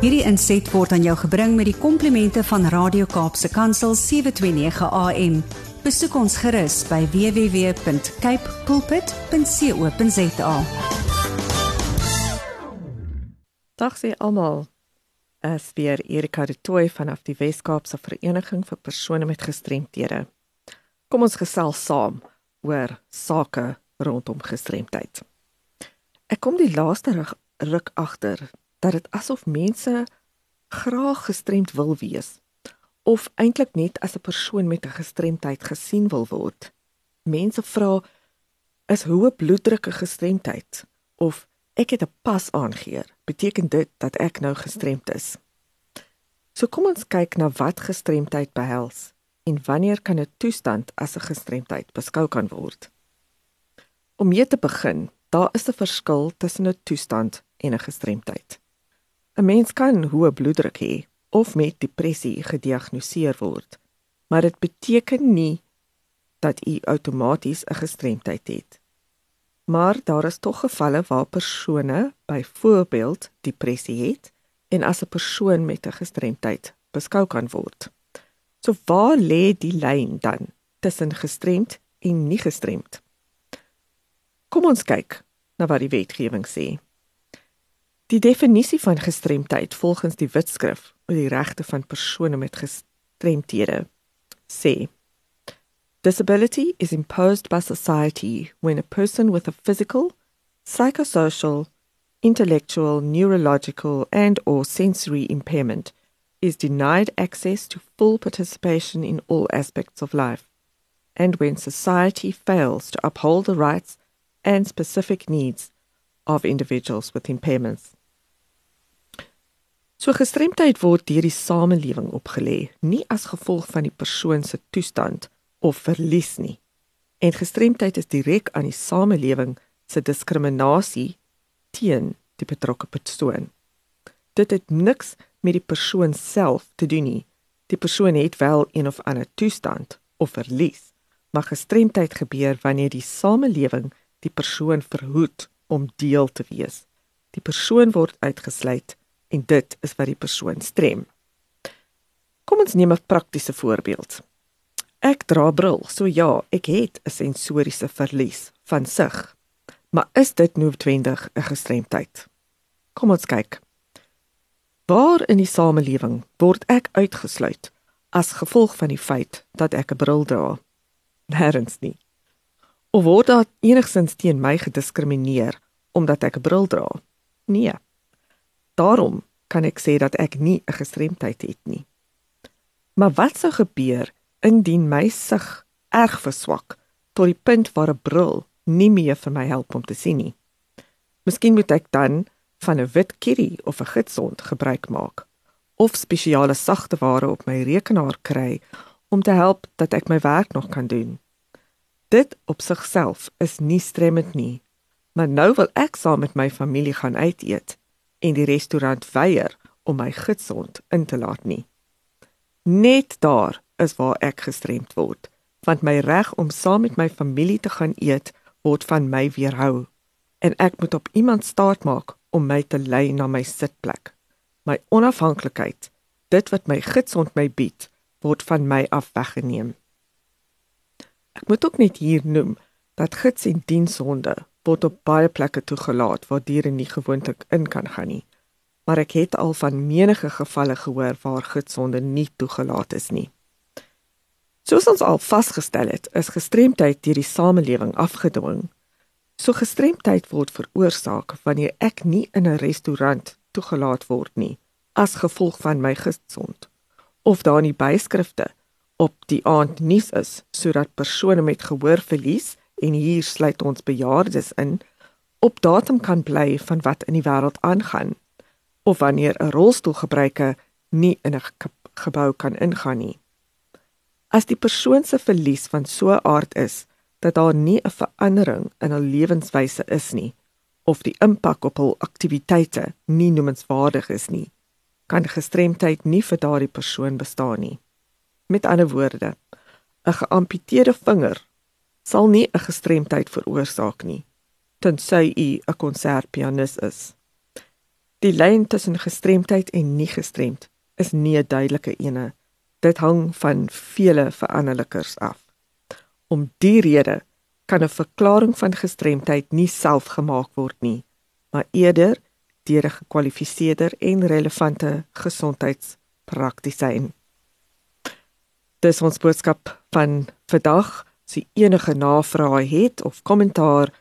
Hierdie inset word aan jou gebring met die komplimente van Radio Kaapse Kansel 729 AM. Besoek ons gerus by www.cape pulpit.co.za. Dag sê almal. Es weer Erika de Tooi vanaf die Wes-Kaapse Vereniging vir persone met gestremthede. Kom ons gesels saam oor sake rondom gestremdheid. Ek kom die laaste ruk agter dat dit asof mense graag gestremd wil wees of eintlik net as 'n persoon met 'n gestremdheid gesien wil word. Mense vra is hoë bloeddruk 'n gestremdheid of ek het 'n pas aangeheer, beteken dit dat ek nou gestremd is? So kom ons kyk na wat gestremdheid behels en wanneer kan 'n toestand as 'n gestremdheid beskou kan word? Om mee te begin, daar is 'n verskil tussen 'n toestand en 'n gestremdheid. 'n Mens kan hoë bloeddruk hê of met depressie gediagnoseer word, maar dit beteken nie dat u outomaties 'n gestremdheid het. Maar daar is tog gevalle waar persone byvoorbeeld depressie het en as 'n persoon met 'n gestremdheid beskou kan word. So waar lê die lyn dan tussen gestremd en nie gestremd? Kom ons kyk na wat die wetgewing sê. Die definisie van gestremdheid volgens die Wetskrif oor die regte van persone met gestremthede sê Disability is imposed by society when a person with a physical, psychosocial, intellectual, neurological and or sensory impairment is denied access to full participation in all aspects of life and when society fails to uphold the rights and specific needs of individuals with impairments. So gestremdheid word deur die samelewing opgelê, nie as gevolg van die persoon se toestand of verlies nie. En gestremdheid is direk aan die samelewing se diskriminasie teen die betrokke persoon. Dit het niks met die persoon self te doen nie. Die persoon het wel een of ander toestand of verlies, maar gestremdheid gebeur wanneer die samelewing die persoon verhoed om deel te wees. Die persoon word uitgesluit en dit is wat die persoon strem. Kom ons neem 'n praktiese voorbeeld. Ek dra bril, so ja, ek het 'n sensoriese verlies van sig. Maar is dit noodwendig 'n gestremdheid? Kom ons kyk. Waar in die samelewing word ek uitgesluit as gevolg van die feit dat ek 'n bril dra? Nêrens nie. Of word daar enigsins teen my gediskrimineer omdat ek 'n bril dra? Nee. Daarom kan ek sê dat ek nie 'n gestremdheid het nie. Maar wat sou gebeur indien my sig erg verswak tot die punt waar 'n bril nie meer vir my help om te sien nie? Miskien moet ek dan van 'n wit kitty of 'n gidsond gebruik maak of spesiale sagte ware op my rekenaar kry om te help dat ek my werk nog kan doen. Dit op sigself is nie stremmend nie. Maar nou wil ek saam met my familie gaan uit eet en die restaurant weier om my gidsond in te laat nie. Net daar is waar ek gestremd word, want my reg om saam met my familie te gaan eet word van my weerhou en ek moet op iemand staat maak om my te lei na my sitplek. My onafhanklikheid, dit wat my gidsond my bied, word van my af weggeneem. Ek moet ook net hier noem dat gids en dienshonde word op baie plekke toegelaat waar diere nie gewoonlik in kan gaan nie. Maar ek het al van menige gevalle gehoor waar gidsonde nie toegelaat is nie. Soos ons al vasgestel het, is gestremdheid deur die samelewing afgedwing. So gestremdheid word veroorsaak wanneer ek nie in 'n restaurant toegelaat word nie as gevolg van my gesond of daar nie byskrifte op die aand nuus is sodat persone met gehoorverlies en hier sluit ons bejaardes in op datum kan bly van wat in die wêreld aangaan of wanneer 'n rolstoelgebruiker nie in 'n ge gebou kan ingaan nie. As die persoon se verlies van so 'n aard is dat daar nie 'n verandering in hul lewenswyse is nie of die impak op hul aktiwiteite nie noemenswaardig is nie, kan gestremdheid nie vir daardie persoon bestaan nie. Met ander woorde, 'n geamputeerde vinger sal nie 'n gestremdheid veroorsaak nie tensy u 'n konsertpianis is. Die lyn tussen gestremdheid en nie gestremd is nie 'n duidelike ene. Dit hang van vele veranderlikers af. Om die rede kan 'n verklaring van gestremdheid nie self gemaak word nie, maar eerder deur 'n gekwalifiseerde en relevante gesondheidspraktisyn. Dis ons boodskap van vandag. As jy enige navrae het of kommentaar,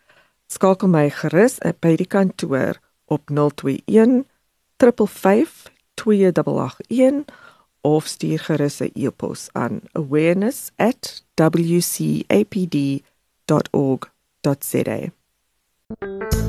skakel my gerus by die kantoor op 021 355 2881 of stuur gerus 'n e-pos aan awareness@wcapd.org.za.